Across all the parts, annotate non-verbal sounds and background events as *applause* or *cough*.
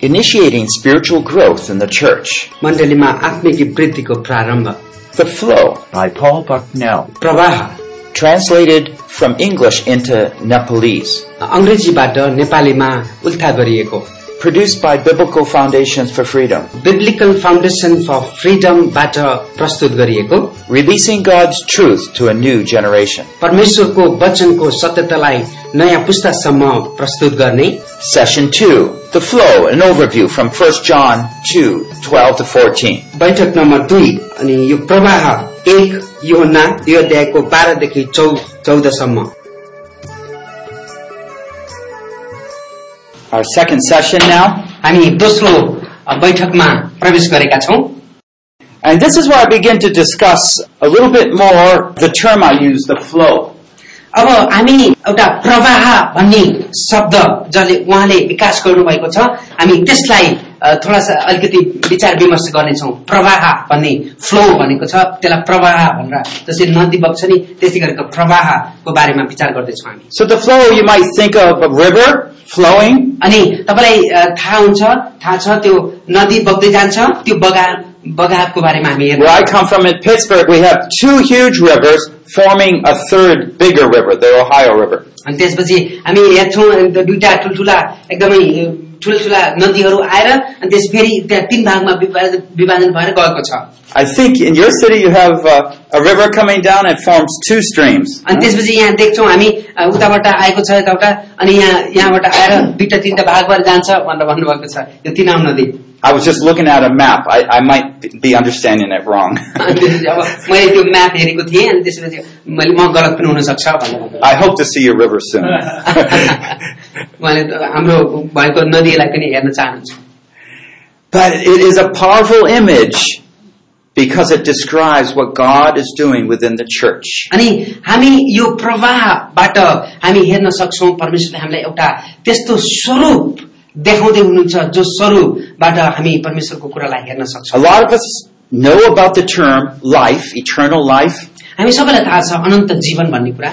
initiating spiritual growth in the church. मण्डलीमा आत्मिक वृद्धिको प्रारम्भ The Flow by Paul Bucknell. प्रवाह Translated from English into Nepalese. अङ्ग्रेजीबाट नेपालीमा उल्था गरिएको Produced by Biblical Foundations for Freedom. Biblical foundation फर फ्रिडमबाट प्रस्तुत गरिएको Releasing God's truth to a new generation. परमेश्वरको वचनको सत्यतालाई नयाँ पुस्तासम्म प्रस्तुत गर्ने Session 2. The Flow, an overview from 1 John 2, 12 to 14. बैठक नम्बर दुई अनि यो प्रवाह एक योहन्ना यो अध्यायको बाह्रदेखि चौ चौधसम्म Our second session now. हामी दोस्रो अ, बैठकमा प्रवेश गरेका छौं And this is where I begin to discuss a little bit more the term I use, the flow. अब हामी एउटा प्रवाह भन्ने शब्द जसले उहाँले विकास गर्नुभएको छ हामी त्यसलाई थोडा सा अलिकति विचार विमर्श गर्नेछौँ। प्रवाह भन्ने फ्लो भनेको छ त्यसलाई प्रवाह भनेर जसरी नदी बग्छ नि त्यसै गरेको प्रवाहको बारेमा विचार गर्दैछौँ हामी। The flow, you might think of a river flowing, अनि तपाईँलाई थाहा हुन्छ थाहा छ त्यो नदी बग्दै जान्छ त्यो बगा बगावको बारेमा हामी हेर्नु Where I come from in Pittsburgh, we have two huge rivers forming a third bigger river, the Ohio River. अनि त्यसपछि हामी हेर्छौँ अन्त दुईटा ठुल्ठुला एकदमै अ, ठुल्ठुला नदीहरू आएर अनि त्यस फेरि त्यहाँ तीन भागमा विभाजन विभाजन भएर गएको छ I think in your city you have uh, a river coming down and forms two streams. अनि त्यसपछि यहाँ देख्छौँ हामी अ, उताबाट आएको छ यताबाट अनि यहाँ यहाँबाट आएर दुईटा तिनटा भाग भएर जान्छ भनेर भन्नुभएको छ यो तिनाम नदी I was just looking at a map. I, I might be understanding it wrong. अनि त्यसपछि अब मैले त्यो म्याप हेरेको थिएँ अनि त्यसपछि मैले म गलत पनि हुन सक्छ भनेर भन्नुभयो। I hope to see your river soon. *laughs* उहाँले त हाम्रो भएको नदीलाई पनि हेर्न चाहनुहुन्छ but it is a powerful image because it describes what God is doing within the church. अनि हामी यो प्रवाहबाट हामी हेर्न सक्छौँ परमेश्वरले हामीलाई एउटा त्यस्तो स्वरूप देखाउँदै हुनुहुन्छ जो स्वरूपबाट हामी परमेश्वरको कुरालाई हेर्न A सक्छौँ lot of us know about the term life, eternal life, हामी सबैलाई थाहा छ अनन्त जीवन भन्ने कुरा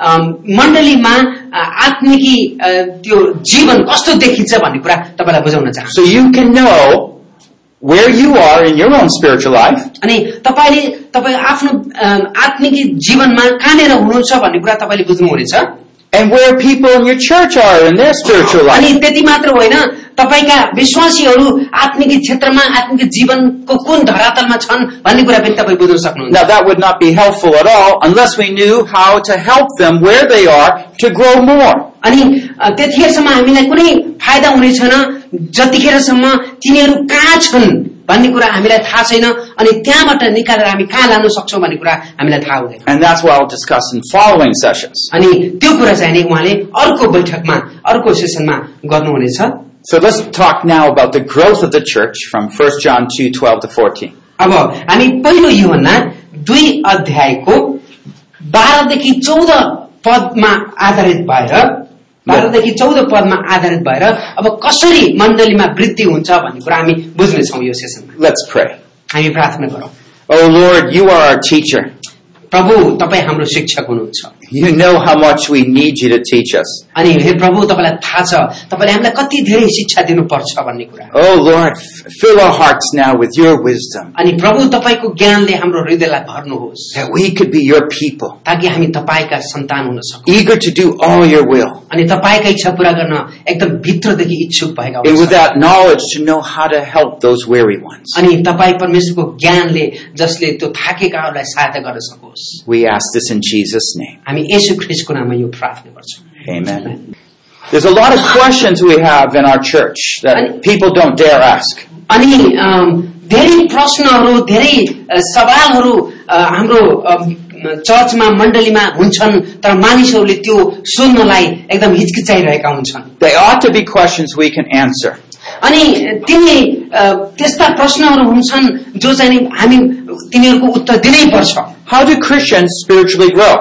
मण्डलीमा आत्मिकी त्यो जीवन कस्तो देखिन्छ भन्ने कुरा तपाईँलाई बुझाउन चाहन्छु। So you can know where you are in your own spiritual life. अनि तपाईँले तपाईँ आफ्नो आत्मिकी जीवनमा कहाँनिर हुनुहुन्छ भन्ने कुरा तपाईँले बुझ्नुहुनेछ। and where people in your church are in their spiritual अनि life. त्यति मात्र होइन तपाईँका विश्वासीहरू आत्मिक क्षेत्रमा आत्मिक जीवनको कुन धरातलमा छन् भन्ने कुरा पनि तपाईँ बुझ्न सक्नुहुन्छ Now that would not be helpful at all unless we knew how to help them where they are to grow more. अनि अ, त्यतिखेरसम्म हामीलाई कुनै फाइदा हुने छैन जतिखेरसम्म तिनीहरू कहाँ छन् भन्ने कुरा हामीलाई थाहा छैन अनि त्यहाँबाट निकालेर हामी कहाँ लानु सक्छौँ भन्ने कुरा हामीलाई थाहा हुँदैन And that's what I'll discuss in following sessions. अनि त्यो कुरा चाहिँ नि उहाँले अर्को बैठकमा अर्को सेसनमा गर्नुहुनेछ So let's talk now about the growth of the church from 1 John 2, 12 to 14. अब हामी पहिलो योभन्दा दुई अध्यायको बाह्रदेखि चौध पदमा आधारित भएर बाह्रदेखि चौध पदमा आधारित भएर अब कसरी मण्डलीमा वृद्धि हुन्छ भन्ने कुरा हामी बुझ्नेछौँ यो सेसनमा. हामी प्रार्थना गरौँ Oh. प्रभु तपाईँ हाम्रो शिक्षक हुनुहुन्छ You know how much we need you to teach us. अनि हे प्रभु तपाईँलाई थाहा छ तपाईँले हामीलाई कति धेरै शिक्षा दिनुपर्छ भन्ने कुरा Oh Lord, f- fill our hearts now with your wisdom अनि प्रभु तपाईँको ज्ञानले हाम्रो हृदयलाई भर्नुहोस् that we could be your people, ताकि हामी तपाईँका सन्तान हुन सकौँ eager to do all your will. अनि तपाईँका इच्छा पूरा गर्न एकदम भित्रदेखि इच्छुक भएका And हुन्छौँ। with that knowledge to know how to help those weary ones. अनि तपाईँ परमेश्वरको ज्ञानले जसले त्यो थाकेकाहरूलाई सहायता गर्न सकोस् We ask this in Jesus' name. हामी यसु ख्रिस्टको नाममा यो प्रार्थना गर्छौँ Amen. There's a lot of questions we have in our church that people don't dare ask. अनि अम, धेरै प्रश्नहरू धेरै अ, सवालहरू अ, हाम्रो अम, चर्चमा मण्डलीमा हुन्छन् तर मानिसहरूले त्यो सुन्नलाई एकदम हिचकिचाइरहेका हुन्छन् They ought to be questions we can answer. अनि तिनी अ, त्यस्ता प्रश्नहरू हुन्छन् जो चाहिँ नि हामी तिनीहरूको उत्तर दिनै पर्छ How do Christians spiritually grow?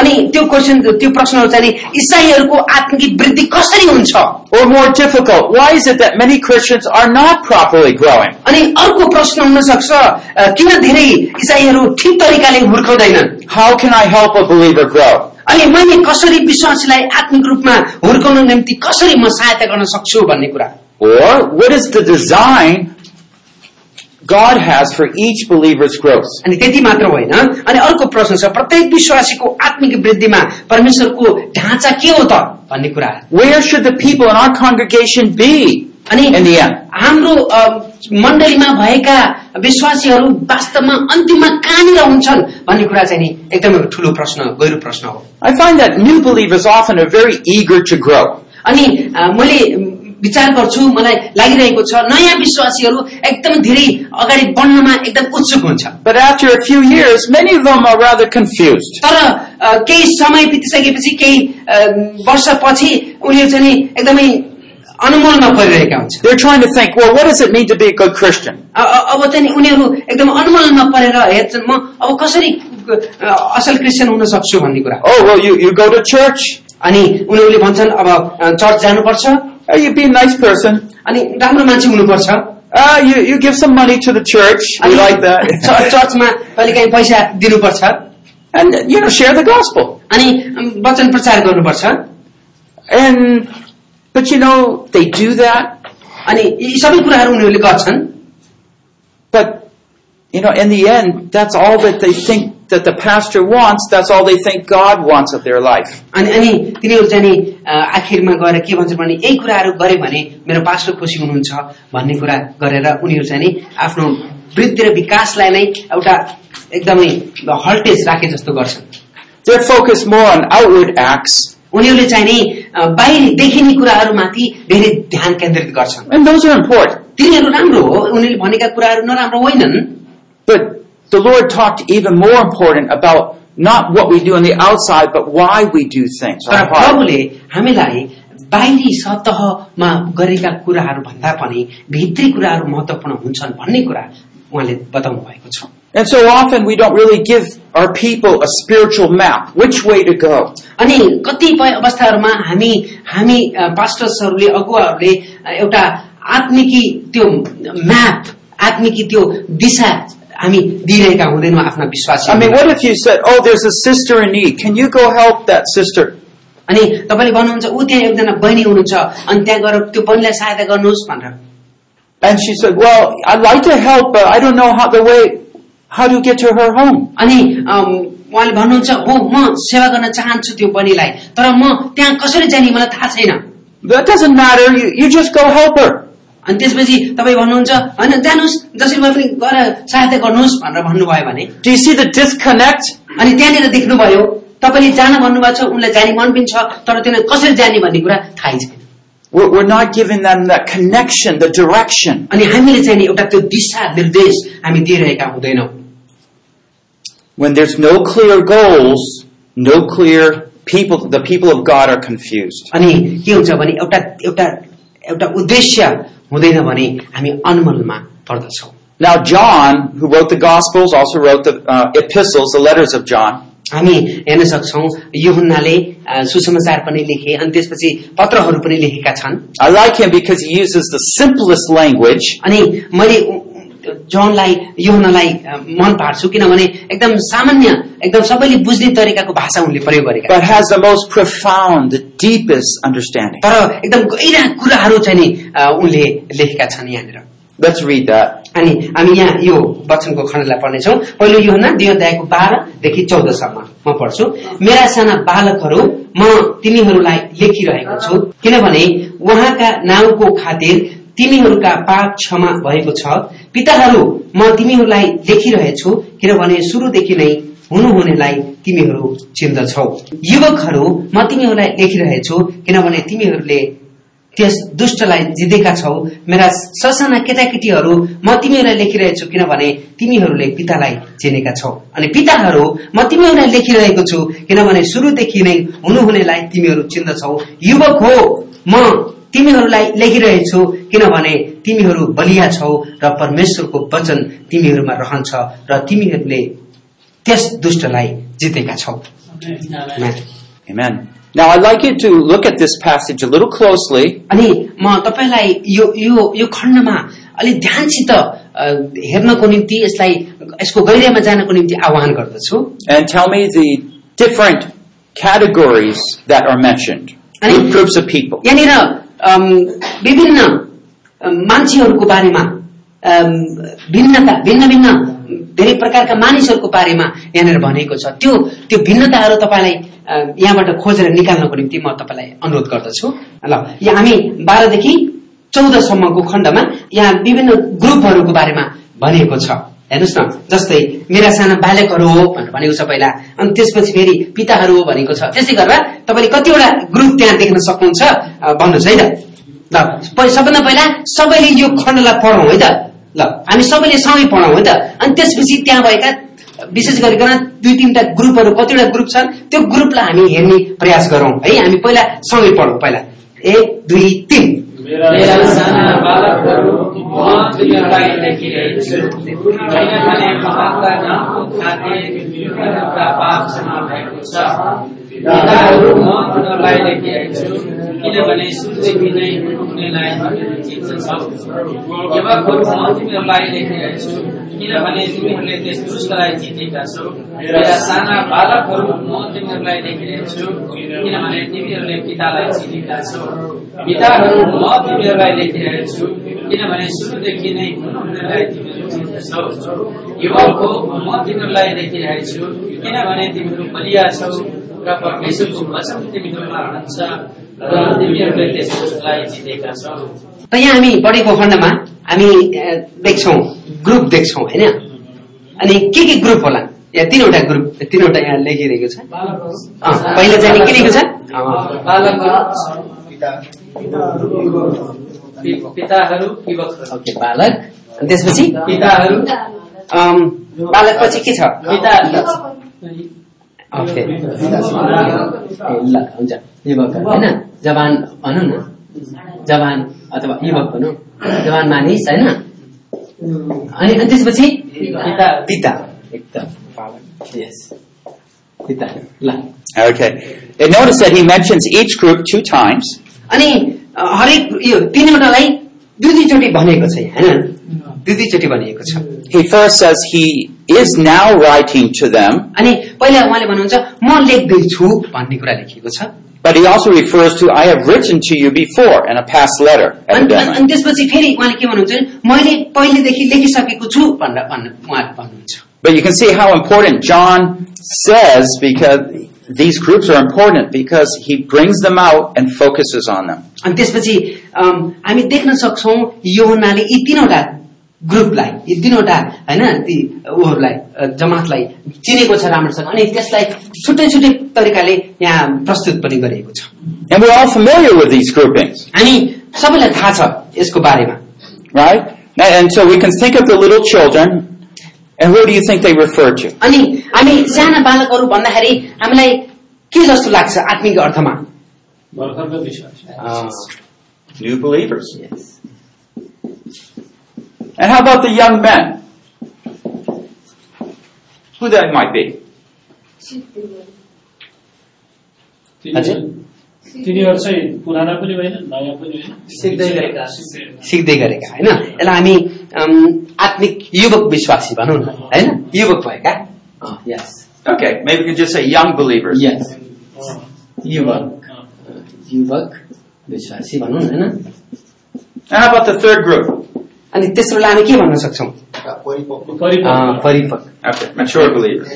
अनि त्यो क्वेसन त्यो प्रश्नहरू चाहिँ इसाईहरूको आत्मिक वृद्धि कसरी हुन्छ Or more difficult, why is it that many Christians are not properly growing? अनि अर्को प्रश्न हुन सक्छ अ, किन धेरै इसाईहरू ठिक तरिकाले हुर्काउँदैनन् How can I help a believer grow? अनि मैले कसरी विश्वासीलाई आत्मिक रूपमा हुर्काउन निम्ति कसरी म सहायता गर्न सक्छु भन्ने कुरा Or what is the design God has for each believer's growth? अनि त्यति मात्र होइन अनि अर्को प्रश्न छ प्रत्येक विश्वासीको आत्मिक वृद्धिमा परमेश्वरको ढाँचा के हो त भन्ने कुरा Where should the people in our congregation be अनि in the end? हाम्रो अ, मण्डलीमा भएका विश्वासीहरू वास्तवमा अन्तिममा कहाँनिर हुन्छन् भन्ने कुरा चाहिँ नि एकदमै ठुलो प्रश्न गहिरो प्रश्न हो I find that new believers often are very eager to grow. अनि अ, मैले विचार गर्छु मलाई लागिरहेको छ नयाँ विश्वासीहरू एकदम धेरै अगाडि बढ्नमा एकदम उत्सुक हुन्छ But after a few years, many of them are rather confused. तर अ, केही समय बितिसकेपछि केही अ, वर्षपछि उनीहरू चाहिँ नि एकदमै अनुमोलमा परिरहेका हुन्छ They're trying to think, well, what does it mean to be a good Christian? अ- अ- अब चाहिँ नि उनीहरू एकदम अनुमोलनमा परेर हेर्छन् म अब कसरी अ, असल क्रिस्चियन हुन सक्छु भन्ने कुरा Oh, well, you, you go to church. अनि उनीहरूले भन्छन् अब अ, चर्च जानुपर्छ Uh, you be a nice person. अनि राम्रो मान्छे हुनुपर्छ Uh, you, you give some money to the church. We अनि like that. च- चर्चमा कहिले काहीँ पैसा दिनुपर्छ *laughs* and, you know, share the gospel. अनि अम, वचन प्रचार गर्नुपर्छ And, but you know, they do that. अनि यी सबै कुराहरू उनीहरूले गर्छन् But, you know, in the end, that's all that they think that the pastor wants. That's all they think God wants of their life. अनि अनि तिनीहरू चाहिँ नि अ, आखिरमा गएर के भन्छन् भने यही कुराहरू गरे भने मेरो पास्टर खुसी हुनुहुन्छ भन्ने कुरा गरेर उनीहरू चाहिँ नि आफ्नो वृद्धि र विकासलाई नै एउटा एकदमै हल्टेज राखे जस्तो गर्छन् They're focused more on outward acts, उनीहरूले चाहिँ नि अ, बाहिरी देखिने कुराहरूमाथि धेरै ध्यान केन्द्रित गर्छन् and those are important. तिनीहरू राम्रो हो उनीहरूले भनेका कुराहरू नराम्रो होइनन् But the Lord talked even more important about not what we do on the outside, but why we do things. तर Our heart. प्रभुले हामीलाई बाहिरी सतहमा गरेका कुराहरू भन्दा पनि भित्री कुराहरू महत्वपूर्ण हुन्छन् भन्ने कुरा उहाँले बताउनु भएको छ And so often we don't really give our people a spiritual map, which way to go. अनि कतिपय अवस्थाहरूमा हामी हामी अ, पास्टर्सहरूले अगुवाहरूले अ, एउटा आत्मिकी त्यो म्याप आत्मिकी त्यो दिशा हामी दिइरहेका हुँदैनौँ आफ्ना विश्वास I mean, what if you said, oh, there's a sister in need. Can you go help that sister? अनि तपाईँले भन्नुहुन्छ ऊ त्यहाँ एकजना बहिनी हुनुहुन्छ अनि त्यहाँ गएर त्यो बहिनीलाई सहायता गर्नुहोस् भनेर And she said, well, I'd like to help, but I don't know how the way, how to get to her home. अनि अम, उहाँले भन्नुहुन्छ हो म सेवा गर्न चाहन्छु त्यो बहिनीलाई तर म त्यहाँ कसरी जाने मलाई थाहा छैन That doesn't matter. You, you just go help her. अनि त्यसपछि तपाईँ भन्नुहुन्छ होइन जानुहोस् जसरी भए पनि गएर सहायता गर्नुहोस् भनेर भन्नुभयो भने Do you see the disconnect? अनि त्यहाँनिर देख्नुभयो तपाईँले जान भन्नुभएको छ उनलाई जाने मन पनि छ तर त्यसलाई कसरी जाने भन्ने कुरा थाहै छैन We're, we're not giving them that connection, the direction. अनि हामीले चाहिँ नि एउटा त्यो दिशा निर्देश हामी दिइरहेका हुँदैनौँ When there's no clear goals, no clear people, the people of God are confused. अनि के हुन्छ भने एउटा एउटा एउटा उद्देश्य हुँदैन भने हामी अनमलमा पर्दछौँ Now, John, who wrote the Gospels, also wrote the uh, epistles, the letters of John. हामी हेर्न सक्छौ युहन्नाले अ, सुसमाचार पनि लेखे अनि त्यसपछि पत्रहरू पनि लेखेका छन् I like him because he uses the simplest language, अनि मैले जॉनलाई युहन्नालाई अ, मन पार्छु। किनभने एकदम सामान्य एकदम सबैले बुझ्ने तरिकाको भाषा उनले प्रयोग गरेका but has the most profound, the deepest understanding. तर एकदम गहिरा कुराहरू चाहिँ नि उनले लेखेका छन् यहाँनिर। Let's read that. अनि हामी यहाँ यो वचनको खण्डलाई पढ्नेछौँ। पहिलो यो हुना दुई अध्यायको बाह्रदेखि चौधसम्म म पढ्छु। मेरा साना बालकहरू म तिमीहरूलाई लेखिरहेको छु। किनभने उहाँका नाउँको खातिर तिमीहरूका पाप क्षमा भएको छ। पिताहरू म तिमीहरूलाई लेखिरहेछु किनभने सुरुदेखि नै हुनुहुनेलाई तिमीहरू चिन्दछौ। युवकहरू म तिमीहरूलाई लेखिरहेछु किनभने तिमीहरूले त्यस दुष्टलाई जितेका छौ। मेरा ससाना केटाकेटीहरू म तिमीहरूलाई लेखिरहेछु किनभने तिमीहरूले पितालाई चिनेका छौ। अनि पिताहरू म तिमीहरूलाई लेखिरहेको छु किनभने सुरुदेखि नै हुनुहुनेलाई तिमीहरू चिन्दछौ। युवक हो म तिमीहरूलाई लेखिरहेछु किनभने तिमीहरू बलिया छौ र परमेश्वरको वचन तिमीहरूमा रहन्छ र तिमीहरूले त्यस दुष्टलाई जितेका छौ Amen. Amen. Now I'd like you to look at this passage a little closely अनि म तपाईँलाई यो यो यो खण्डमा अलिक ध्यानसित हेर्नको निम्ति यसलाई यसको गहिराइमा जानको निम्ति आह्वान गर्दछु and tell me the different categories that are mentioned. Group- groups of people. यहाँनिर अम, विभिन्न मान्छेहरूको बारेमा भिन्नता भिन्न भिन्न धेरै प्रकारका मानिसहरूको बारेमा यहाँनिर भनेको छ। त्यो त्यो भिन्नताहरू तपाईँलाई यहाँबाट खोजेर निकाल्नको निम्ति म तपाईँलाई अनुरोध गर्दछु। ल यहाँ हामी बाह्रदेखि चौधसम्मको खण्डमा यहाँ विभिन्न ग्रुपहरूको बारेमा भनिएको छ। हेर्नुहोस् न जस्तै मेरा साना बालकहरू हो भनेर भनेको छ पहिला अनि त्यसपछि फेरि पिताहरू हो भनेको छ। त्यसै गरेर तपाईँले कतिवटा ग्रुप त्यहाँ देख्न सक्नुहुन्छ भन्नुहोस् है त। ल सबभन्दा पहिला सबैले यो खण्डलाई पढौँ है त। ल हामी सबैले सँगै पढौँ है त। अनि त्यसपछि त्यहाँ भएका विशेष गरिकन दुई तिनवटा ग्रुपहरू कतिवटा ग्रुप छन् त्यो ग्रुपलाई हामी हेर्ने प्रयास गरौँ। है हामी पहिला सँगै पढौँ पहिला। एक दुई तिन। मेरा साना बालकहरू म तिमीहरूलाई लेखिरहेछु किनभने महाका पाप छ म लेखिरहेछु किनभने तिमीहरूले त्यस दुष्टलाई जितेका छौ मेरा बालकहरू म तिमीहरूलाई लेखिरहेछु किनभने तिमीहरूले पितालाई चिनेका छौ पिताहरू म तिमीहरूलाई लेखिरहेछु किनभने सुरुदेखि नै हुनुहुनेलाई तिमीहरू चिन्दछौ युवक हो म तिमीहरूलाई लेखिरहेछु किनभने तिमीहरू बलिया छौ र परमेश्वरको वचन तिमीहरूमा रहन्छ र तिमीहरूले त्यस दुष्टलाई जितेका छौ त यहाँ हामी पढेको खण्डमा हामी देख्छौँ ग्रुप देख्छौँ होइन अनि के के ग्रुप होला यहाँ तिनवटा ग्रुप तिनवटा यहाँ लेखिरहेको छ अँ, पहिला चाहिँ के लेखेको छ पिताहरू युवकहरू ओके बालक। अनि त्यसपछि? पिताहरू। बालक पछि के छ? ओके। ल हुन्छ। युवक होइन? जवान भनौँ न। जवान अथवा युवक भनौँ। जवान मानिस होइन? अनि त्यसपछि? पिता। पिता। एकदम यस पिता। ल। Okay. And notice that he mentions each group two times. अनि अ, हरेक यो तिनवटालाई दुई दुईचोटि भनेको छ यहाँ, होइन दुई दुईचोटि भनिएको छ He first says he is now writing to them, अनि पहिला उहाँले भन्नुहुन्छ म लेख्दैछु भन्ने कुरा लेखिएको छ but he also refers to I have written to you before in a past letter, अनि अनि- evidently. अनि त्यसपछि फेरि उहाँले के भन्नुहुन्छ भने, मैले पहिलेदेखि लेखिसकेको छु भनेर भन्नु उहाँले भन्नुहुन्छ But you can see how important John says because these groups are important because he brings them out and focuses on them. अनि त्यसपछि अम, हामी देख्न सक्छौँ योहन्नाले यी तिनवटा ग्रुपलाई यी तिनवटा होइन ती उहरूलाई अ, जमातलाई चिनेको छ राम्रोसँग अनि त्यसलाई छुट्टै छुट्टै तरिकाले यहाँ प्रस्तुत पनि गरिएको छ And we're all familiar with these groupings, हामी सबैलाई थाहा छ यसको बारेमा right? And and so we can think of the little children, and who do you think they refer to? अनि हामी साना बालकहरू भन्दाखेरि हामीलाई के जस्तो लाग्छ आत्मिक अर्थमा भर्खरको विश्वास New believers. And how about the young men? Who that might be? हजुर तिनीहरू चाहिँ पुराना पनि होइन नयाँ पनि होइन सिक्दै गरेका सिक्दै गरेका होइन यसलाई हामी अम, आत्मिक युवक विश्वासी भनौँ न होइन युवक भएका yes Okay, maybe we can just say young believers. Yes युवक युवक विश्वासी भनौँ न होइन And how about the third group? अनि तेस्रोलाई हामी के भन्न सक्छौँ परिपक्व अँ, परिपक्व Okay, mature believers.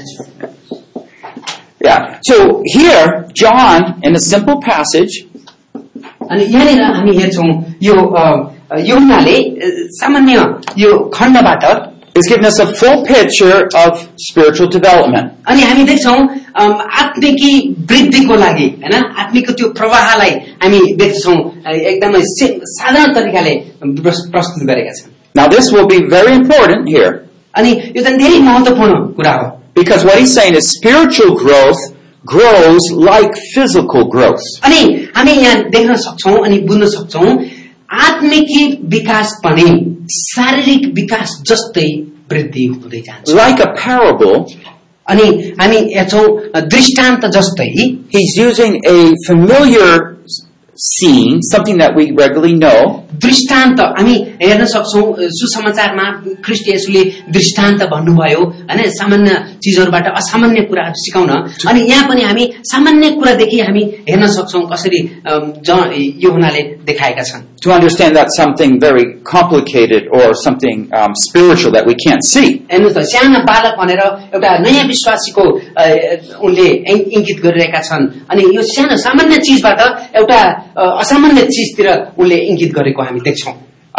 Yeah. So here, John, in a simple passage, अनि यहाँनिर हामी हेर्छौँ यो अ, यमुनाले अ, सामान्य यो खण्डबाट is giving us a full picture of spiritual development. अनि हामी देख्छौँ अम, आत्मिकी वृद्धिको लागि होइन आत्मिकको त्यो प्रवाहलाई हामी देख्छौँ अ, एकदमै से- साधारण तरिकाले प्रस- प्रस्तुत गरेका छन् Now, this will be very important here अनि यो त धेरै महत्वपूर्ण कुरा हो because what he's saying is spiritual growth grows like physical growth. अनि हामी यहाँ देख्न सक्छौँ अनि बुझ्न सक्छौँ आत्मिकी विकास पनि शारीरिक विकास जस्तै वृद्धि हुँदै जान्छ। Like a parable, अनि हामी हेर्छौँ दृष्टान्त जस्तै he's using a familiar scene, something that we regularly know, दृष्टान्त। हामी हेर्न सक्छौँ सुसमाचारमा ख्रिस्ट यसुले दृष्टान्त भन्नुभयो होइन सामान्य चिजहरूबाट असामान्य कुराहरू सिकाउन। अनि यहाँ पनि हामी सामान्य कुरादेखि हामी हेर्न सक्छौँ कसरी यो हुनाले देखाएका छन्। To understand that something very complicated or something um, spiritual that we can't see. हेर्नुहोस् त सानो बालक भनेर एउटा नयाँ विश्वासीको उनले इङ्गित गरिरहेका छन्। अनि यो सानो सामान्य चिजबाट एउटा असामान्य चिजतिर उनले इङ्गित गरेको हामी देख्छौँ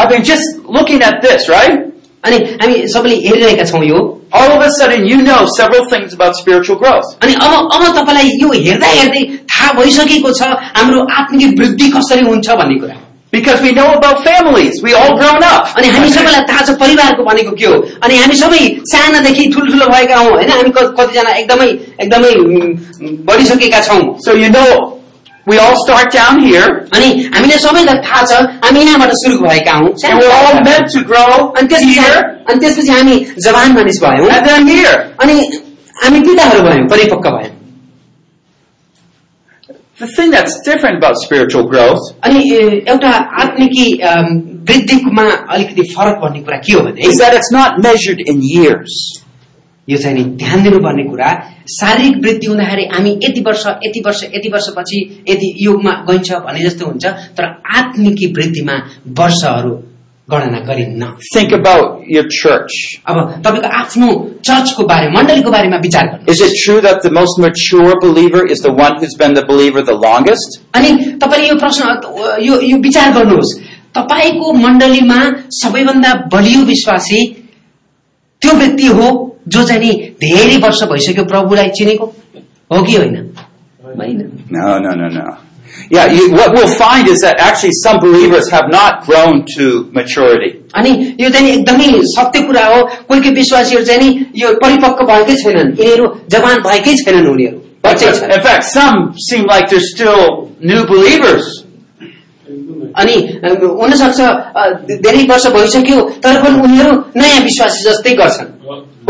mean, just looking at this, right? अनि हामी सबैले हेरिरहेका छौँ यो All of a sudden, you know several things about spiritual growth. अनि अब अब तपाईँलाई यो हेर्दा हेर्दै थाहा भइसकेको छ हाम्रो आत्मिक वृद्धि कसरी हुन्छ भन्ने कुरा Because we know about families. We all grown up. अनि हामी सबैलाई थाहा छ परिवारको भनेको के हो अनि हामी सबै सानादेखि ठुल्ठुलो भएका हौँ होइन हामी क- कतिजना एकदमै एकदमै बढिसकेका छौँ So you know, we all start down here, अनि हामीले सबैलाई थाहा छ हामी यहाँबाट सुरु भएका हौँ and we're all meant to grow अनि त्यसपछि here अनि त्यसपछि हामी जवान मानिस भयौँ and then here. अनि हामी पिताहरू भयौँ परिपक्व भयौँ The thing that's different about spiritual growth अनि ए, एउटा आत्मिकी अम, वृद्धिमा अलिकति फरक भन्ने कुरा के हो भने is that it's not measured in years. यो चाहिँ नि ध्यान दिनुपर्ने कुरा शारीरिक वृद्धि हुँदाखेरि हामी यति वर्ष यति वर्ष यति वर्षपछि यति युगमा गइन्छ भने जस्तो हुन्छ तर आत्मिकी वृद्धिमा वर्षहरू गणना गरिन्न Think about your church. अब तपाईँको आफ्नो चर्चको बारे मण्डलीको बारेमा विचार गर्नु Is it true that the most mature believer is the one who's been the believer the longest? अनि तपाईँले यो प्रश्न यो यो विचार गर्नुहोस् तपाईँको मण्डलीमा सबैभन्दा बलियो विश्वासी त्यो व्यक्ति हो जो चाहिँ नि धेरै वर्ष भइसक्यो प्रभुलाई चिनेको हो कि होइन होइन No, no, no, no. Yeah, you, what we'll find is that actually some believers have not grown to maturity. अनि यो चाहिँ नि एकदमै सत्य कुरा हो कोही कोही विश्वासीहरू चाहिँ नि यो परिपक्व भएकै छैनन् यिनीहरू जवान भएकै छैनन् उनीहरू बच्चै छन् In fact, some seem like they're still new believers. अनि अ, हुनसक्छ अ, धेरै वर्ष भइसक्यो तर पनि उनीहरू नयाँ विश्वासी जस्तै गर्छन्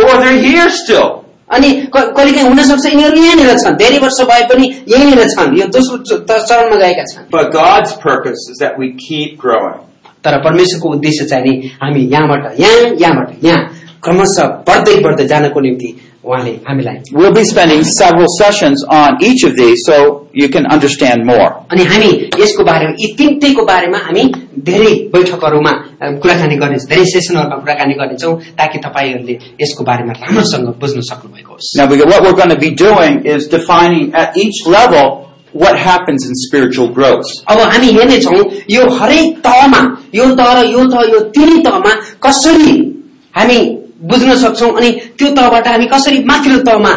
Or they're here still. अनि कहिले काहीँ हुनसक्छ यिनीहरू यहाँनिर छन् धेरै वर्ष भए पनि यहीँनिर छन् यो दोस्रो च- त- चरणमा गएका छन् But God's purpose is that we keep growing. तर परमेश्वरको उद्देश्य चाहिँ नि हामी यहाँबाट यहाँ यहाँबाट यहाँ क्रमशः बढ्दै बढ्दै जानको निम्ति उहाँले हामीलाई We'll be spending several sessions on each of these so you can understand more. अनि हामी यसको बारेमा यी तिनटैको बारेमा हामी धेरै बैठकहरूमा अ, कुराकानी गर्ने धेरै सेसनहरूमा कुराकानी गर्नेछौँ ताकि तपाईँहरूले यसको बारेमा राम्रोसँग बुझ्न सक्नुभएको होस् Now, we- what we're going to be doing is defining at each level what happens in spiritual growth. अब हामी हेर्नेछौँ यो हरेक तहमा यो तह र यो तह यो तिनै तहमा कसरी हामी बुझ्न सक्छौँ अनि त्यो तहबाट हामी कसरी माथिल्लो तहमा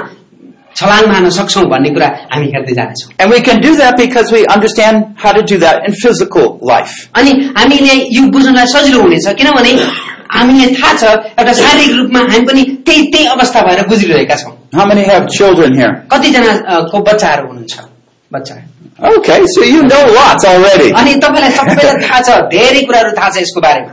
छलाङ मार्न सक्छौँ भन्ने कुरा हामी हेर्दै जानेछौँ And we can do that because we understand how to do that in physical life. अनि हामीले यो बुझ्नलाई सजिलो हुनेछ किनभने हामीले थाहा छ एउटा शारीरिक रूपमा हामी पनि त्यही त्यही अवस्था भएर गुज्रिरहेका छौँ How many have children here? कतिजना अ, को बच्चाहरू हुनुहुन्छ बच्चा Okay, so you know lots already. अनि तपाईँलाई सबैलाई थाहा छ धेरै कुराहरू थाहा छ यसको बारेमा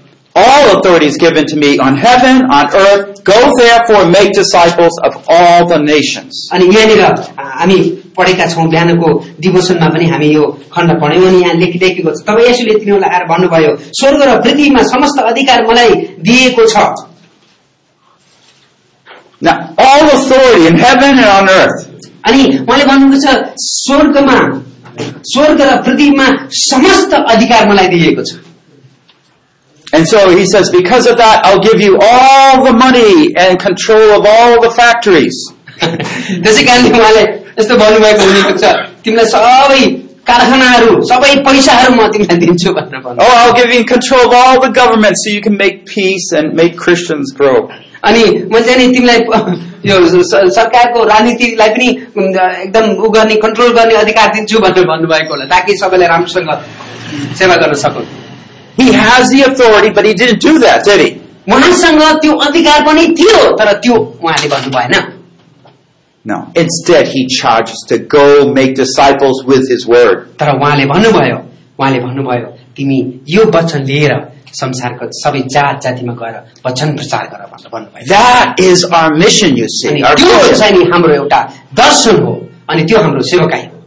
All authority is given to me on heaven, on earth. Go therefore and make disciples of all the nations. अनि यहाँनिर अ, हामी पढेका छौँ बिहानको डिभोसनमा पनि हामी यो खण्ड पढ्यौँ अनि यहाँ लेखिदिएको छ तब यसुले तिनीहरूलाई आएर भन्नुभयो स्वर्ग र पृथ्वीमा समस्त अधिकार मलाई दिएको छ Now, all authority in heaven and on earth. अनि उहाँले भन्नुहुन्छ स्वर्गमा स्वर्ग र पृथ्वीमा समस्त अधिकार मलाई दिएको छ And so he says, because of that, I'll give you all the money and control of all the factories. त्यसै कारणले उहाँले यस्तो भन्नुभएको हुनेको छ तिमीलाई सबै कारखानाहरू सबै पैसाहरू म तिमीलाई दिन्छु भनेर भन्नु Oh, I'll give you control of all the government so you can make peace and make Christians grow. अनि मैले चाहिँ नि तिमीलाई प- यो स- सरकारको राजनीतिलाई पनि उम्, एकदम उ गर्ने कन्ट्रोल गर्ने अधिकार दिन्छु भनेर भन्नुभएको होला ताकि सबैले राम्रोसँग सेवा गर्न सकुन् He has the authority, but he didn't do that, did he? उहाँसँग त्यो अधिकार पनि थियो तर त्यो उहाँले भन्नु भएन No. Instead, he charges to go make disciples with his word. तर उहाँले भन्नुभयो उहाँले भन्नुभयो तिमी यो वचन लिएर संसारको सबै जात जातिमा गएर वचन प्रचार गर भनेर भन्नुभयो That is our mission, you see. अनि Our त्यो vision. चाहिँ नि हाम्रो एउटा दर्शन हो अनि त्यो हाम्रो सेवकाई हो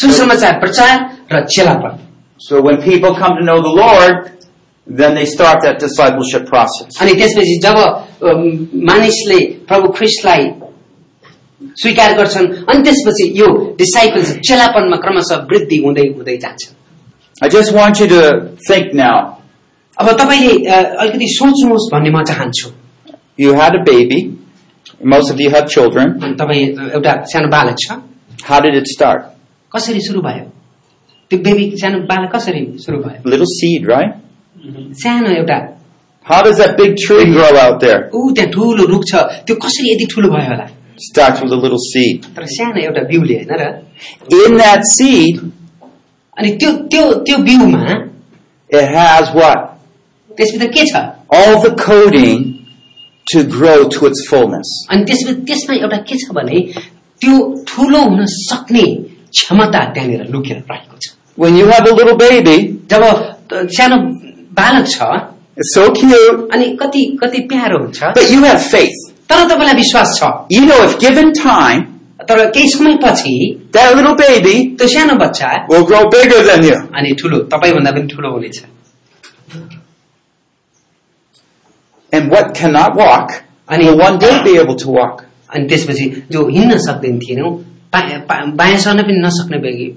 सुसमाचार प्रचार र चेलापन So when people come to know the Lord, then they start that discipleship process. अनि त्यसपछि जब अम, मानिसले प्रभु ख्रिस्टलाई स्वीकार गर्छन् अनि त्यसपछि यो डिसाइपल्स चेलापनमा क्रमशः वृद्धि हुँदै हुँदै जान्छ I just want you to think now. अब तपाईँले अ, अलिकति सोच्नुहोस् भन्ने म चाहन्छु You had a baby. Most of you have children. अनि तपाईँ एउटा सानो बालक छ How did it start? कसरी सुरु भयो त्यो बेबी सानो बालक कसरी सुरु भयो Little seed, right? सानो एउटा How does that big tree grow out there? ऊ त्यहाँ ठुलो रुख छ त्यो कसरी यति ठुलो भयो होला Starts with a little seed. तर सानो एउटा बिउले होइन र In that seed, अनि त्यो त्यो त्यो बिउमा it has what? त्यसभित्र के छ All the coding to grow to its fullness. अनि त्यसमा त्यसमा एउटा के छ भने त्यो ठुलो हुन सक्ने क्षमता त्यहाँनिर लुकेर रहेको छ When you have a little baby, जब त- सानो बालक छ it's so cute, अनि कति कति प्यारो हुन्छ but you have faith. तर तपाईँलाई विश्वास छ You know, if given time, तर केही समयपछि that little baby त्यो सानो बच्चा will grow bigger than you. अनि ठुलो तपाईँभन्दा पनि ठुलो हुनेछ And what cannot walk, अनि will one day be able to walk. अनि त्यसपछि जो हिँड्न सक्दैन थिएनौ पा- पा- बायाँ सर्न पनि नसक्ने बेगी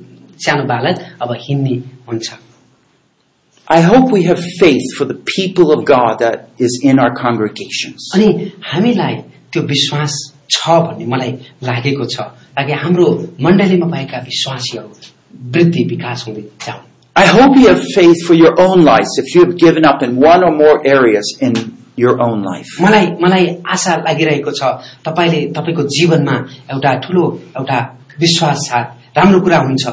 सानो बालक अब हिँड्ने हुन्छ I hope we have faith for the people of God that is in our congregations. अनि हामीलाई त्यो विश्वास छ भन्ने मलाई लागेको छ ताकि हाम्रो मण्डलीमा भएका विश्वासीहरू वृद्धि विकास हुँदै जाउन् I hope you have faith for your own lives if you have given up in one or more areas in your own life. मलाई मलाई आशा लागिरहेको छ तपाईँले तपाईँको जीवनमा एउटा ठुलो एउटा विश्वास साथ राम्रो कुरा हुन्छ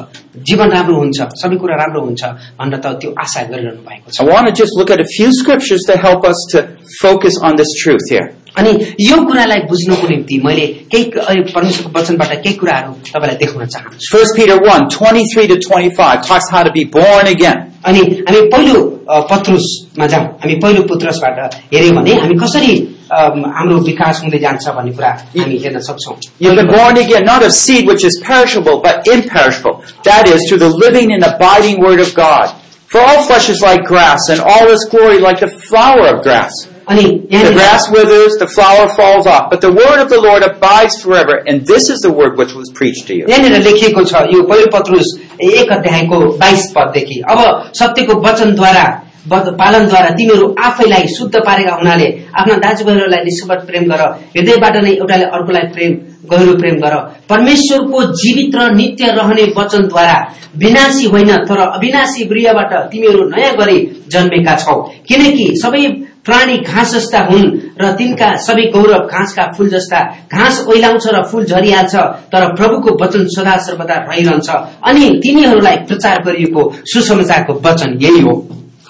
जीवन राम्रो हुन्छ सबै कुरा राम्रो हुन्छ भनेर त त्यो आशा गरिरहनु भएको छ I want to just look at a few scriptures to help us to focus on this truth here. अनि यो कुरालाई बुझ्नको निम्ति मैले केही अहिले परमेश्वरको वचनबाट केही कुराहरू तपाईँलाई देखाउन चाहन्छु 1 Peter 1, 23 to 25 talks how to be born again. अनि हामी पहिलो अ, पत्रुसमा जाउँ हामी पहिलो पुत्रसबाट हेऱ्यौँ भने हामी कसरी अम, हाम्रो विकास हुँदै जान्छ भन्ने कुरा हामी हेर्न सक्छौँ You've been born again, not of seed which is perishable, but imperishable. That is, through the living and abiding word of God. For all flesh is like grass, and all its glory like the flower of grass. The grass withers, the flower falls off, but the word of the Lord abides forever, and this is the word which was preached to you. यहाँनिर लेखिएको छ यो पहिलो पत्रुस एक अध्यायको बाइस पददेखि। अब सत्यको वचनद्वारा वच- पालनद्वारा तिमीहरू आफैलाई शुद्ध पारेका हुनाले आफ्ना दाजुभाइहरूलाई निष्कपट प्रेम गर हृदयबाट नै एउटाले अर्कोलाई प्रेम गहिरो प्रेम गर। परमेश्वरको जीवित र नित्य रहने वचनद्वारा विनाशी होइन तर अविनाशी गृहबाट तिमीहरू नयाँ गरी जन्मेका छौ। किनकि सबै प्राणी घाँस जस्ता हुन् र तिनका सबै गौरव घाँसका फूल जस्ता घाँस ओइलाउँछ र फूल झरिहाल्छ तर प्रभुको वचन सदा सर्वदा रहिरहन्छ अनि तिनीहरूलाई प्रचार गरिएको सुसमाचारको वचन यही हो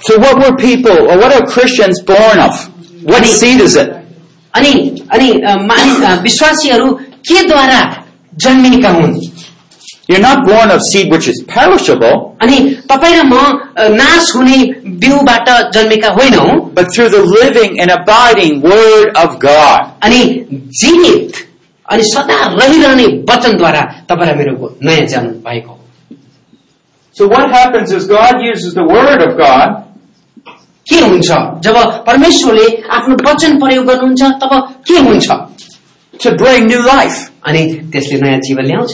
So what were people, or what are Christians born of? What seed is it? अनि अनि विश्वासीहरू केद्वारा जन्मिएका हुन् You're not born of seed which is perishable, अनि तपाईँ र म अ, नाश हुने बिउबाट जन्मेका होइनौ but through the living and abiding word of God. अनि जीवित अनि सदा रहिरहने वचनद्वारा तपाईँ र मेरो नयाँ जन्म भएको हो So what happens is God uses the Word of God के हुन्छ जब परमेश्वरले आफ्नो वचन प्रयोग गर्नुहुन्छ तब के हुन्छ to bring new life. अनि त्यसले नयाँ जीवन ल्याउँछ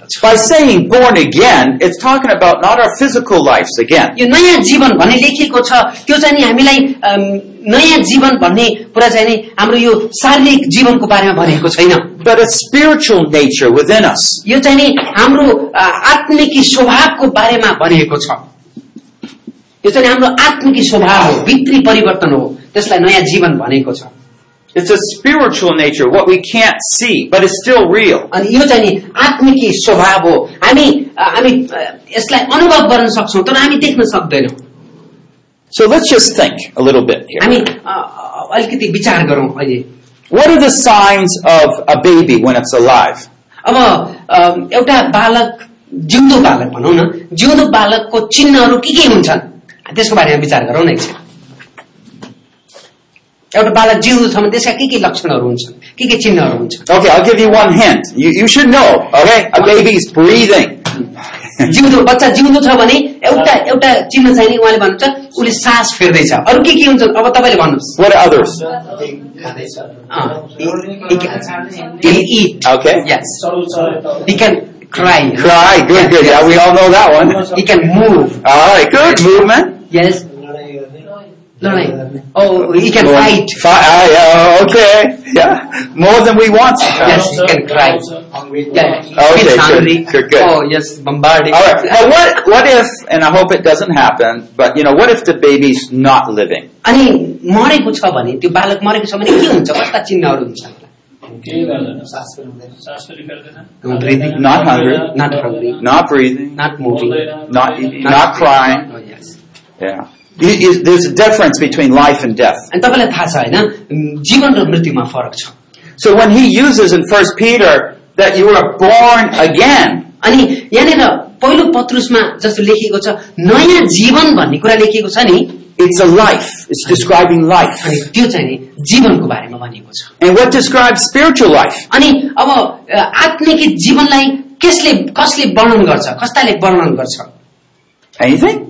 By saying born again, it's talking about not our physical lives again. यो नयाँ जीवन भन्ने लेखिएको छ। त्यो चाहिँ नि हामीलाई नयाँ जीवन भन्ने कुरा चाहिँ नि हाम्रो यो शारीरिक जीवनको बारेमा भनेको छैन। But a spiritual nature within us. यो चाहिँ नि हाम्रो आत्मिकी स्वभावको बारेमा भनिएको छ। यो चाहिँ हाम्रो आत्मिकी स्वभाव हो भित्री परिवर्तन हो। त्यसलाई नयाँ जीवन भनेको छ। It's a spiritual nature, what we can't see, but it's still real. अनि यो चाहिँ नि आत्मिकी स्वभाव हो हामी अ, हामी अ, यसलाई अनुभव गर्न सक्छौँ तर हामी देख्न सक्दैनौँ So let's just think a little bit here. हामी अ, अ, अलिकति विचार गरौँ अहिले What are the signs of a baby when it's alive? अब अ, एउटा बालक जिउँदो बालक भनौँ न जिउँदो बालकको चिन्हहरू के के हुन्छन् त्यसको बारेमा विचार गरौँ न एकछिन एउटा बालक जिउँदो छ भने त्यसका के के लक्षणहरू हुन्छन् के के चिन्हहरू हुन्छन् Okay, I'll give you one hint. You, you should know, okay? A baby's breathing. *laughs* जिउँदो बच्चा जिउँदो छ भने एउटा एउटा चिन्ह चाहिँ नि उहाँले भन्नुहुन्छ उसले सास फेर्दैछ अरू के के हुन्छन् अब तपाईँले भन्नुहोस् What are others? Uh, he- he can- he'll eat. Okay. Yes. चल्छ He can cry. Cry. Good, good. Yeah, we all know that one. He can move. All right, good. Movement. Yes. लडाइँ गर्ने Oh, he can fight. Fi- uh, yeah, okay. Yeah. More than we want. Yes, he can cry. Yeah. Okay, Feels good, hungry. good, good. Oh, yes, bombarding. All right. But what, what if, and I hope it doesn't happen, but you know, what if the baby's not living? अनि मरेको छ भने त्यो बालक मरेको छ भने के हुन्छ कस्ता चिन्हहरू हुन्छ केही गर्दैन सास पनि फेर्दैन Breathing. Not hungry. Not hungry. Not breathing. Not moving. बोल्दैन Not eating. Not crying. Oh, yes. Yeah. You- you- There's a difference between life and death. अनि तपाईँलाई थाहा छ होइन उम्, जीवन र मृत्युमा फरक छ So when he uses in First Peter that you are born again, अनि यहाँनिर पहिलो पत्रुसमा जस्तो लेखिएको छ नयाँ जीवन भन्ने कुरा लेखिएको छ नि it's a life. It's describing life. अनि त्यो चाहिँ नि जीवनको बारेमा भनिएको छ And what describes spiritual life? अनि अब अ, आत्मिक जीवनलाई कसले कसले वर्णन गर्छ कस्ताले वर्णन गर्छ Anything?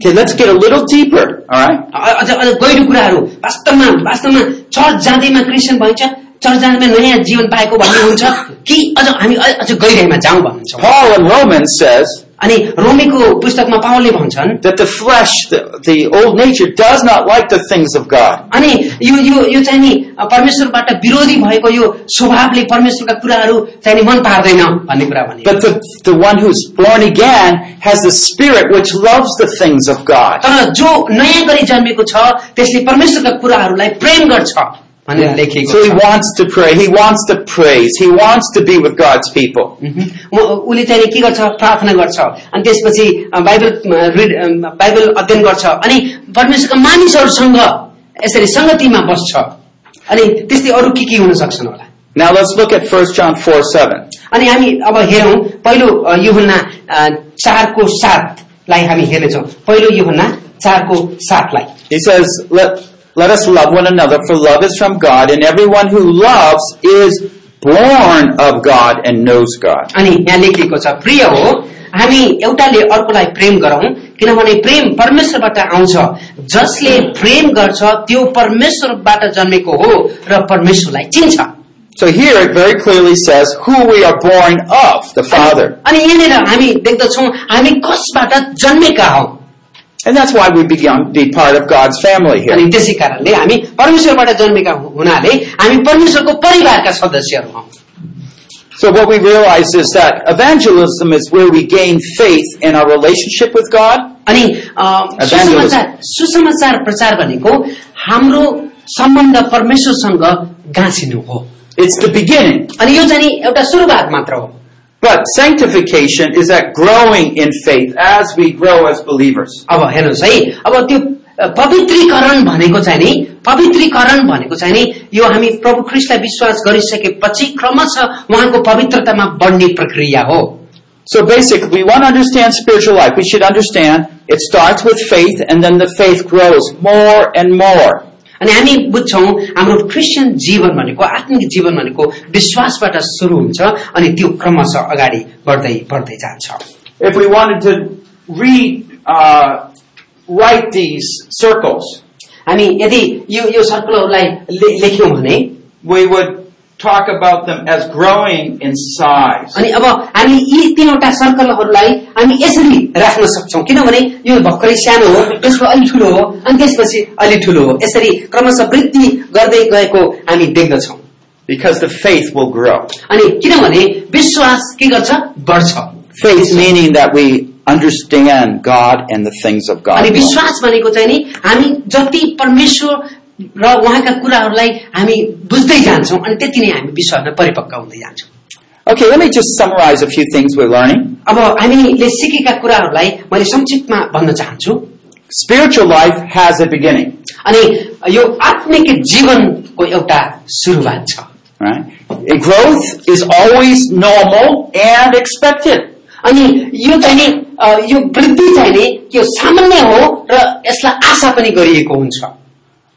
Okay, let's get a little deeper. All right. अ- अझ अझ गहिरो कुराहरू वास्तवमा वास्तवमा चर्च जाँदैमा क्रिस्चियन भइन्छ चर्च जाँदैमा नयाँ जीवन पाएको भन्ने हुन्छ कि अझ हामी अ- अझ गहिराइमा जाउँ भन्नुहुन्छ Paul in Romans says अनि रोमीको पुस्तकमा पावलले भन्छन् that the flesh, the, the old nature, does not like the things of God. अनि यो यो यो चाहिँ नि अ, परमेश्वरबाट विरोधी भएको यो स्वभावले परमेश्वरका कुराहरू चाहिँ नि मन पार्दैन भन्ने कुरा भने But the, the one who's born again has the spirit which loves the things of God. तर जो नयाँ गरी जन्मेको छ त्यसले परमेश्वरका कुराहरूलाई प्रेम गर्छ भनेर लेखिएको So he छ wants to pray. He wants to praise. He wants to be with God's people. मह्म। उ- उसले चाहिँ नि के गर्छ प्रार्थना गर्छ अनि त्यसपछि अ, बाइबल अ, रिड अ, बाइबल अध्ययन गर्छ अनि परमेश्वरका मानिसहरूसँग यसरी सङ्गतिमा बस्छ अनि त्यस्तै अरू के के हुन सक्छन् होला Now let's look at 1 John 4 7. अनि हामी अब हेरौँ पहिलो अ, युहन्ना अ, चारको सातलाई हामी हेर्नेछौँ पहिलो युहन्ना चारको सातलाई He says, let, let us love one another, for love is from God, and everyone who loves is born of God and knows God. अनि यहाँ लेखिएको छ प्रिय हो हामी एउटाले अर्कोलाई प्रेम गरौं किनभने प्रेम परमेश्वरबाट आउँछ जसले प्रेम गर्छ त्यो परमेश्वरबाट जन्मेको हो र परमेश्वरलाई चिन्छ So here it very clearly says who we are born of, the Father. अनि यहाँनिर हामी देख्दछौ हामी कसबाट जन्मेका हौ And that's why we began to be part of God's family here. अनि त्यसै कारणले हामी परमेश्वरबाट जन्मेका हु- हुनाले हामी परमेश्वरको परिवारका सदस्यहरू हौ So what we realize is that evangelism is where we gain faith in our relationship with God. अनि अ, सुसमाचार सुसमाचार प्रचार भनेको हाम्रो सम्बन्ध परमेश्वरसँग गाँसिनु हो It's the beginning. अनि यो चाहिँ नि एउटा सुरुवात मात्र हो But sanctification is that growing in faith as we grow as believers. अब हेर्नुहोस् है अब त्यो अ, पवित्रीकरण भनेको चाहिँ नि पवित्रीकरण भनेको चाहिँ नि यो हामी प्रभु ख्रिस्टलाई विश्वास गरिसकेपछि क्रमशः उहाँको पवित्रतामा बढ्ने प्रक्रिया हो So basically, we want to understand spiritual life. We should understand it starts with faith and then the faith grows more and more. अनि हामी बुझ्छौँ हाम्रो क्रिस्चियन जीवन भनेको आत्मिक जीवन भनेको विश्वासबाट सुरु हुन्छ अनि त्यो क्रमशः अगाडि बढ्दै बढ्दै जान्छ। If we wanted to read, uh, write these circles, हामी यदि यो यो सर्कलहरूलाई लेख्यौँ भने we would talk about them as growing in size. अनि अब हामी यी तीनवटा सर्कलहरूलाई हामी यसरी राख्न सक्छौँ किनभने यो भर्खरै सानो हो त्यसको अलि ठुलो हो अनि त्यसपछि अलि ठुलो हो यसरी क्रमशः वृद्धि गर्दै गएको हामी देख्दछौँ Because the faith will grow. अनि किनभने विश्वास के गर्छ बढ्छ Faith meaning that we understand God and the things of God. अनि more. विश्वास भनेको चाहिँ नि हामी जति परमेश्वर र उहाँका कुराहरूलाई हामी बुझ्दै जान्छौँ अनि त्यति नै हामी विश्वासमा परिपक्व हुँदै जान्छौँ Okay, let me just summarize a few things we're learning. अब हामीले सिकेका कुराहरूलाई मैले संक्षिप्तमा भन्न चाहन्छु Spiritual life has a beginning, अनि यो आत्मिक जीवनको एउटा सुरुवात छ right? Growth is always normal and expected. अनि यो चाहिँ यो वृद्धि चाहिँ नि यो सामान्य हो र यसलाई आशा पनि गरिएको हुन्छ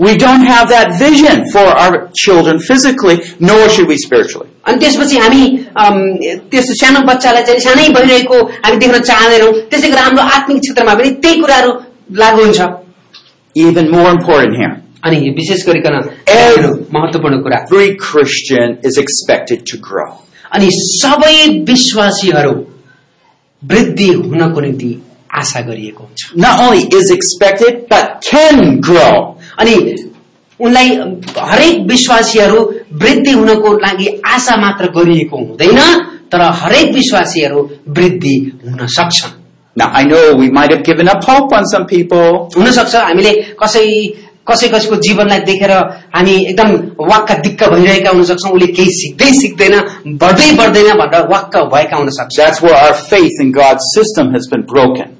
We don't have that vision for our children physically, nor should we spiritually. अनि त्यसपछि हामी अम, त्यस्तो सानो बच्चालाई चाहिँ सानै भइरहेको हामी देख्न चाहँदैनौँ त्यसै गरी हाम्रो आत्मिक क्षेत्रमा पनि त्यही कुराहरू लागू हुन्छ Even more important here. अनि यो विशेष गरिकन Every- महत्वपूर्ण कुरा Every Christian is expected to grow. अनि सबै विश्वासीहरू वृद्धि हुनको निम्ति आशा गरिएको हुन्छ Not only is expected, but can grow. अनि उनलाई हरेक विश्वासीहरू वृद्धि हुनको लागि आशा मात्र गरिएको हुँदैन तर हरेक विश्वासीहरू वृद्धि हुन सक्छन् Now I know we might have given up hope on some people. हुनसक्छ हामीले कसै कसै कसैको जीवनलाई देखेर हामी एकदम वाक्क दिक्क भइरहेका हुन सक्छौँ उसले केही सिक्दै सिक्दैन बढ्दै बढ्दैन भनेर वाक्क भएका हुन सक्छ.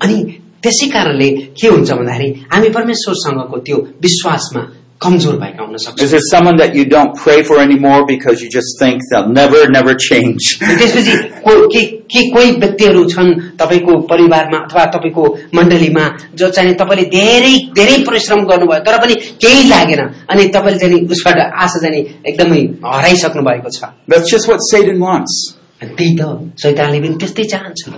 अनि त्यसै कारणले के हुन्छ भन्दाखेरि हामी परमेश्वरसँगको त्यो विश्वासमा कमजोर भएका हुन सक्छौँ Is there someone that you don't pray for anymore because you just think they'll never, never change? *laughs* त्यसपछि को- के के कोही व्यक्तिहरू छन् तपाईँको परिवारमा अथवा तपाईँको मण्डलीमा जो चाहिँ तपाईँले धेरै धेरै परिश्रम गर्नुभयो तर पनि केही लागेन अनि तपाईँले चाहिँ नि उसबाट आशा चाहिँ नि एकदमै हराइसक्नु भएको छ That's just what Satan wants. अनि त्यही त शैतानले पनि त्यस्तै चाहन्छ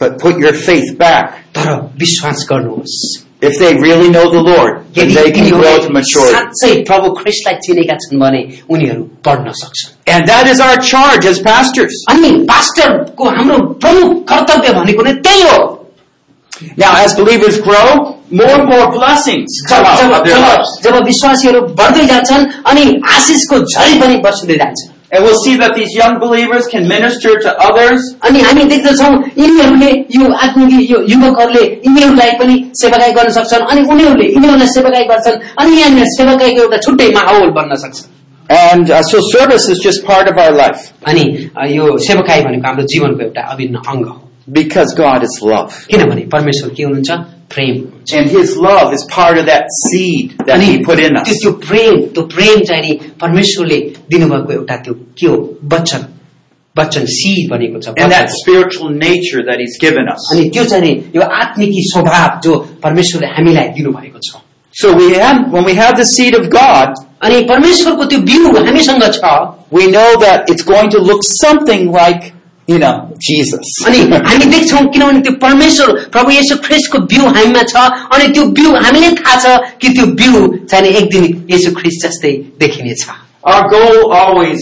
But put your faith back. तर विश्वास गर्नुहोस् If they really know the Lord, then यदि they can grow to तिनीहरूले maturity. साँच्चै प्रभु ख्रिस्टलाई चिनेका छन् भने उनीहरू पढ्न सक्छन् And that is our charge as pastors. अनि पास्टरको हाम्रो प्रमुख कर्तव्य भनेको नै त्यही हो Now, as believers grow, more and more blessings come जब out जब of their जब lives. जब विश्वासीहरू बढ्दै जान्छन् अनि आशिषको झरी पनि बस्दै जान्छ And we'll see that these young believers can minister to others. अनि हामी देख्दछौँ यिनीहरूले यो आत्मिक यो युवकहरूले यिनीहरूलाई पनि सेवाकाई गर्न सक्छन् अनि उनीहरूले यिनीहरूलाई सेवाकाई गर्छन् अनि यहाँनिर सेवाकाईको एउटा छुट्टै माहौल बन्न सक्छ And uh, so service is just part of our life अनि अ, यो सेवाकाई भनेको हाम्रो जीवनको एउटा अभिन्न अङ्ग हो because God is love. किनभने परमेश्वर के हुनुहुन्छ प्रेम हुनुहुन्छ And His love is part of that seed that अनि He put in us. त्यो त्यो प्रेम त्यो प्रेम चाहिँ नि परमेश्वरले दिनुभएको एउटा त्यो के हो वचन वचन सिड भनेको छ And that वचन। spiritual nature that He's given us. अनि त्यो चाहिँ नि यो आत्मिकी स्वभाव जो परमेश्वरले हामीलाई दिनुभएको छ So we have, when we have the seed of God, अनि परमेश्वरको त्यो बिउ हामीसँग छ we know that it's going to look something like you know, Jesus. *laughs* अनि हामी देख्छौँ किनभने त्यो परमेश्वर प्रभु येशू ख्रिस्टको बिउ हामीमा छ अनि त्यो बिउ हामीले थाहा छ कि त्यो बिउ चाहिँ एक दिन येशू ख्रिस्ट जस्तै देखिनेछ Our goal always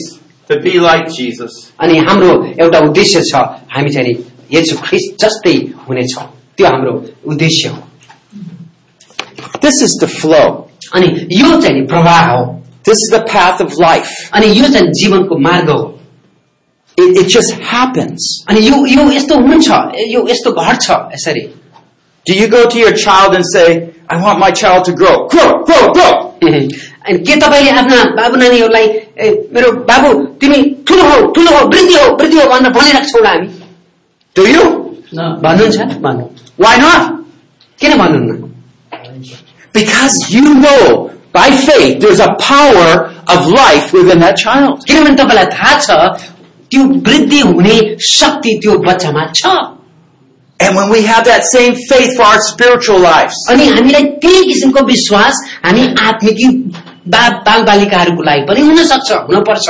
to be like Jesus. अनि हाम्रो एउटा उद्देश्य छ हामी चाहिँ येशू ख्रिस्ट जस्तै हुनेछौँ त्यो हाम्रो उद्देश्य हो This is the flow. अनि यो चाहिँ नि प्रवाह हो This is the path of life. अनि यो चाहिँ जीवनको मार्ग हो It, it just happens. अनि यो यो यस्तो हुन्छ यो यस्तो घट्छ यसरी Do you go to your child and say, I want my child to grow? Grow, grow, grow! *laughs* अनि के तपाईँले आफ्ना बाबु नानीहरूलाई ए, मेरो बाबु तिमी ठुलो हो ठुलो हो वृद्धि हो वृद्धि हो भनेर भनिरहेको छौँ हामी Do you? भन्नुहुन्छ भन्नु Why not? किन भन्नुहुन्न Because you know by faith there's a power of life within that child. किनभने तपाईँलाई थाहा छ त्यो वृद्धि हुने शक्ति त्यो बच्चामा छ। And when we have that same faith for our spiritual lives, अनि हामीलाई त्यही किसिमको विश्वास हामी आत्मिकी बाल बालिकाहरूको लागि पनि हुन सक्छ हुन पर्छ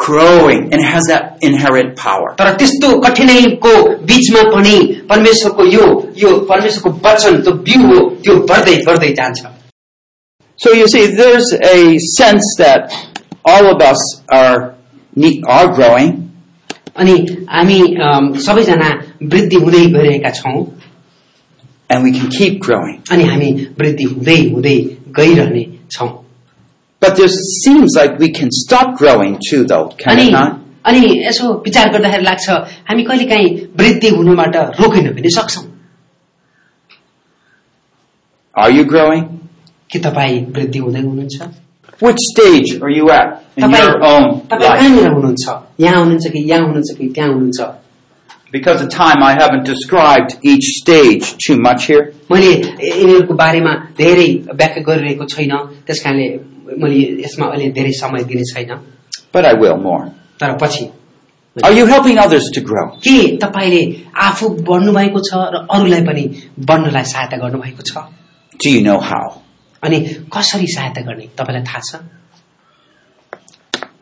growing and has that inherent power. तर त्यस्तो कठिनाइको बीचमा पनि परमेश्वरको यो यो परमेश्वरको वचन त्यो बिउ हो त्यो बढ्दै बढ्दै जान्छ So you see, there's a sense that all of us are ne- are growing, अनि हामी अम, सबैजना वृद्धि हुँदै गइरहेका छौँ and we can keep growing. अनि हामी वृद्धि हुँदै हुँदै गइरहने छौँ But there seems like we can stop growing too, though, can अनि it not? अनि यसो विचार गर्दाखेरि लाग्छ हामी कहिलेकाहीँ वृद्धि हुनुबाट रोकिन पनि सक्छौँ Are you growing? के तपाईँ वृद्धि हुँदै हुनुहुन्छ Which stage are you at in तपाईँ your own तपाईँ life? कहाँनिर हुनुहुन्छ यहाँ हुनुहुन्छ कि यहाँ हुनुहुन्छ कि त्यहाँ हुनुहुन्छ Because of time, I haven't described each stage too much here. मैले यिनीहरूको बारेमा धेरै व्याख्या गरिरहेको छैन त्यस कारणले मैले यसमा अहिले धेरै समय दिने छैन But I will more. तर पछि Are you helping others to grow? के तपाईँले आफू बढ्नु भएको छ र अरूलाई पनि बढ्नलाई सहायता गर्नुभएको छ Do you know how? अनि कसरी सहायता गर्ने तपाईँलाई थाहा छ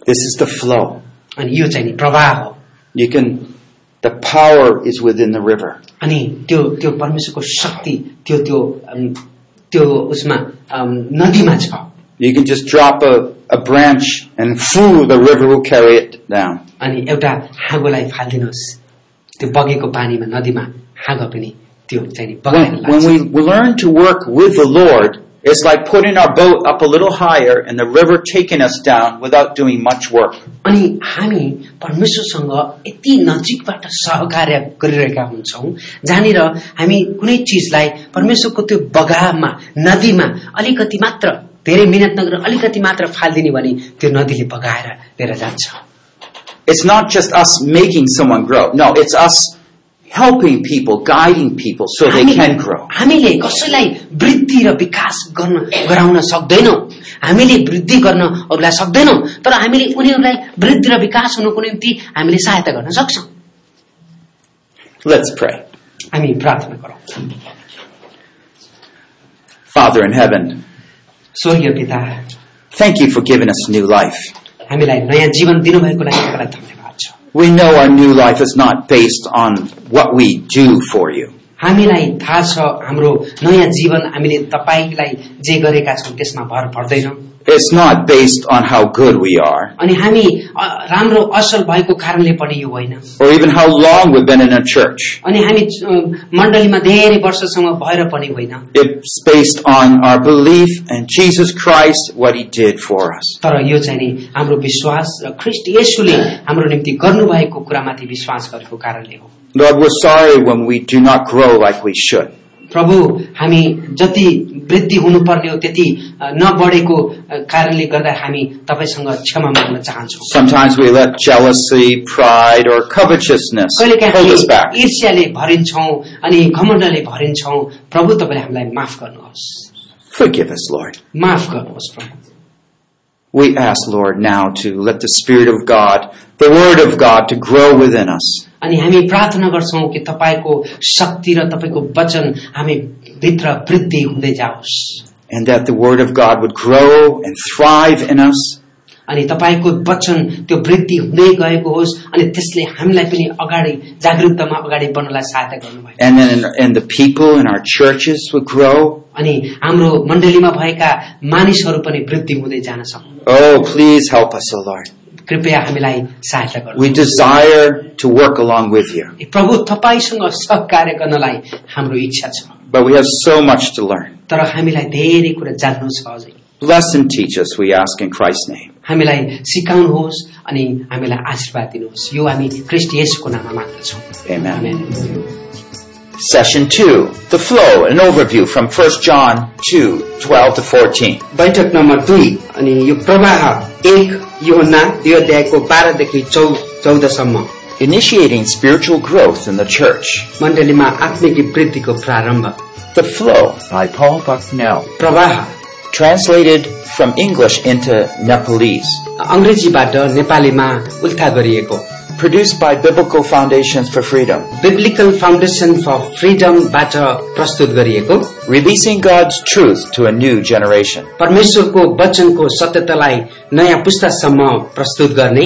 This is the flow. अनि यो चाहिँ नि प्रवाह हो You can, the power is within the river. अनि त्यो त्यो परमेश्वरको शक्ति त्यो त्यो अम, त्यो उसमा अम, नदीमा छ You can just drop a, a branch and phoo, the river will carry it down. अनि एउटा हाँगोलाई फालिदिनुहोस् त्यो बगेको पानीमा नदीमा हाँगो पनि त्यो चाहिँ नि बगाएर When, when लाग्छ we learn to work with the Lord, it's like putting our boat up a little higher and the river taking us down without doing much work. अनि हामी परमेश्वरसँग यति नजिकबाट सहकार्य गरिरहेका हुन्छौँ जहाँनिर हामी कुनै चिजलाई परमेश्वरको त्यो बगामा नदीमा अलिकति मात्र धेरै मिहिनेत नगरेर अलिकति मात्र फालिदिने भने त्यो नदीले बगाएर लिएर जान्छ It's not just us making someone grow. No, it's us helping people, guiding people so they can grow. हामीले कसैलाई वृद्धि र विकास गर्न गराउन सक्दैनौ हामीले वृद्धि गर्न अरूलाई सक्दैनौ तर हामीले उनीहरूलाई वृद्धि र विकास हुनुको निम्ति हामीले सहायता गर्न सक्छौँ Let's pray. हामी प्रार्थना गरौँ Father in heaven, स्वर्गीय पिता thank you for giving us new life. हामीलाई नयाँ जीवन दिनुभएको लागि तपाईँलाई धन्यवाद छ We know our new life is not based on what we do for you. हामीलाई थाहा छ हाम्रो नयाँ जीवन हामीले तपाईँलाई जे गरेका छौँ त्यसमा भर पर्दैन It's not based on how good we are अनि हामी अ, राम्रो असल भएको कारणले पनि यो होइन or even how long we've been in a church. अनि हामी अ, मण्डलीमा धेरै वर्षसम्म भएर पनि होइन It's based on our belief in Jesus Christ, what He did for us. तर यो चाहिँ नि हाम्रो विश्वास र ख्रिस्ट येशूले हाम्रो निम्ति गर्नुभएको कुरामाथि विश्वास गरेको कारणले हो Lord, we're sorry when we do not grow like we should. प्रभु हामी जति वृद्धि हुनुपर्ने हो त्यति अ, नबढेको अ, कारणले गर्दा हामी तपाईँसँग क्षमा माग्न चाहन्छौँ Sometimes we let jealousy, pride, or covetousness कहिलेकाहीँ hold us हामी back. ईर्ष्याले भरिन्छौँ अनि घमण्डले भरिन्छौँ प्रभु तपाईँले हामीलाई माफ गर्नुहोस् Forgive us, Lord. माफ गर्नुहोस् प्रभु We ask, Lord, now to let the Spirit of God, the Word of God, to grow within us. अनि हामी प्रार्थना गर्छौँ कि तपाईँको शक्ति र तपाईँको वचन हामी भित्र वृद्धि हुँदै जाओस् And that the Word of God would grow and thrive in us. अनि तपाईँको वचन त्यो वृद्धि हुँदै गएको होस् अनि त्यसले हामीलाई पनि अगाडि जागृतमा अगाडि बढ्नलाई सहायता गर्नुभयो And then in, the people in our churches would grow. अनि हाम्रो मण्डलीमा भएका मानिसहरू पनि वृद्धि हुँदै जान सक्नु Oh, please help us, O Lord. कृपया हामीलाई सहायता गर्नु We desire to work along with you, प्रभु तपाईँसँग सहकार्य गर्नलाई हाम्रो इच्छा छ but we have so much to learn. तर हामीलाई धेरै कुरा जान्नु छ अझै Bless and teach us, we ask in Christ's name. हामीलाई सिकाउनुहोस् अनि हामीलाई आशीर्वाद दिनुहोस् यो हामी क्रिस्ट येशूको नाममा माग्दछौँ Amen. Amen. Session 2, the flow, an overview from 1 John 2, 12 to 14. बैठक नम्बर दुई अनि यो प्रवाह एक योहन्ना दुई अध्यायको बाह्रदेखि चौ चौधसम्म Initiating spiritual growth in the church. मण्डलीमा आत्मिक वृद्धिको प्रारम्भ The flow by Paul Bucknell. प्रवाह Translated from English into Nepalese. अंग्रेजीबाट नेपालीमा उल्था गरिएको Produced by Biblical Foundations for Freedom. Biblical foundation फर फ्रिडमबाट प्रस्तुत गरिएको Releasing God's truth to a new generation. परमेश्वरको वचनको सत्यतालाई नयाँ पुस्तासम्म प्रस्तुत गर्ने